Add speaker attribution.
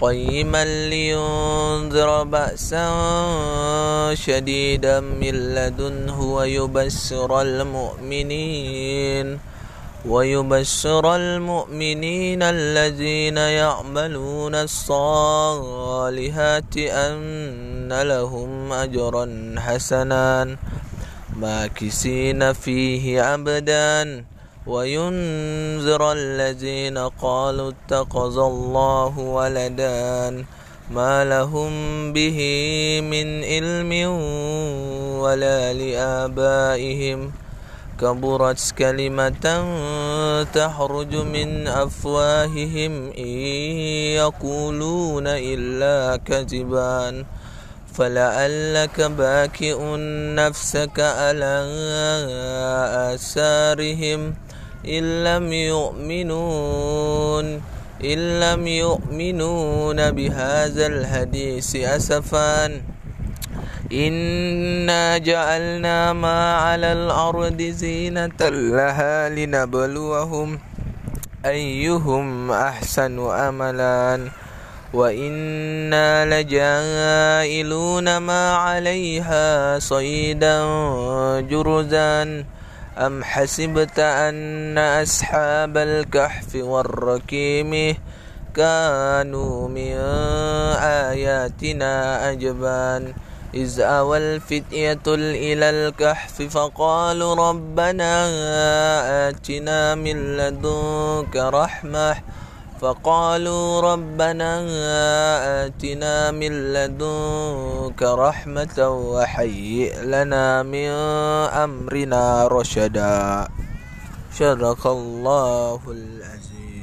Speaker 1: قيما لينذر بأسا شديدا من لدنه ويبشر المؤمنين ويبشر المؤمنين الذين يعملون الصالحات أن لهم أجرا حسنا ماكسين فيه أبدا. وينذر الذين قالوا اتخذ الله ولدا ما لهم به من علم ولا لآبائهم. كبرت كلمة تخرج من أفواههم إن يقولون إلا كذبا. فلعلك باكئ نفسك على آثارهم. إن لم يؤمنون إن لم يؤمنون بهذا الحديث أسفا. إنا جعلنا ما على الأرض زينة لها لنبلوهم أيهم أحسن أملا. وإنا لجائلون ما عليها صيدا جرزا. أم حسبت أن أصحاب الكهف والركيم كانوا من آياتنا عجبا إذ أوى الفتية إلى الكهف فقالوا ربنا آتنا من لدنك رحمة فقالوا ربنا آتنا من لدنك رحمة وحيئ لنا من أمرنا رشدا. شرك الله العزيز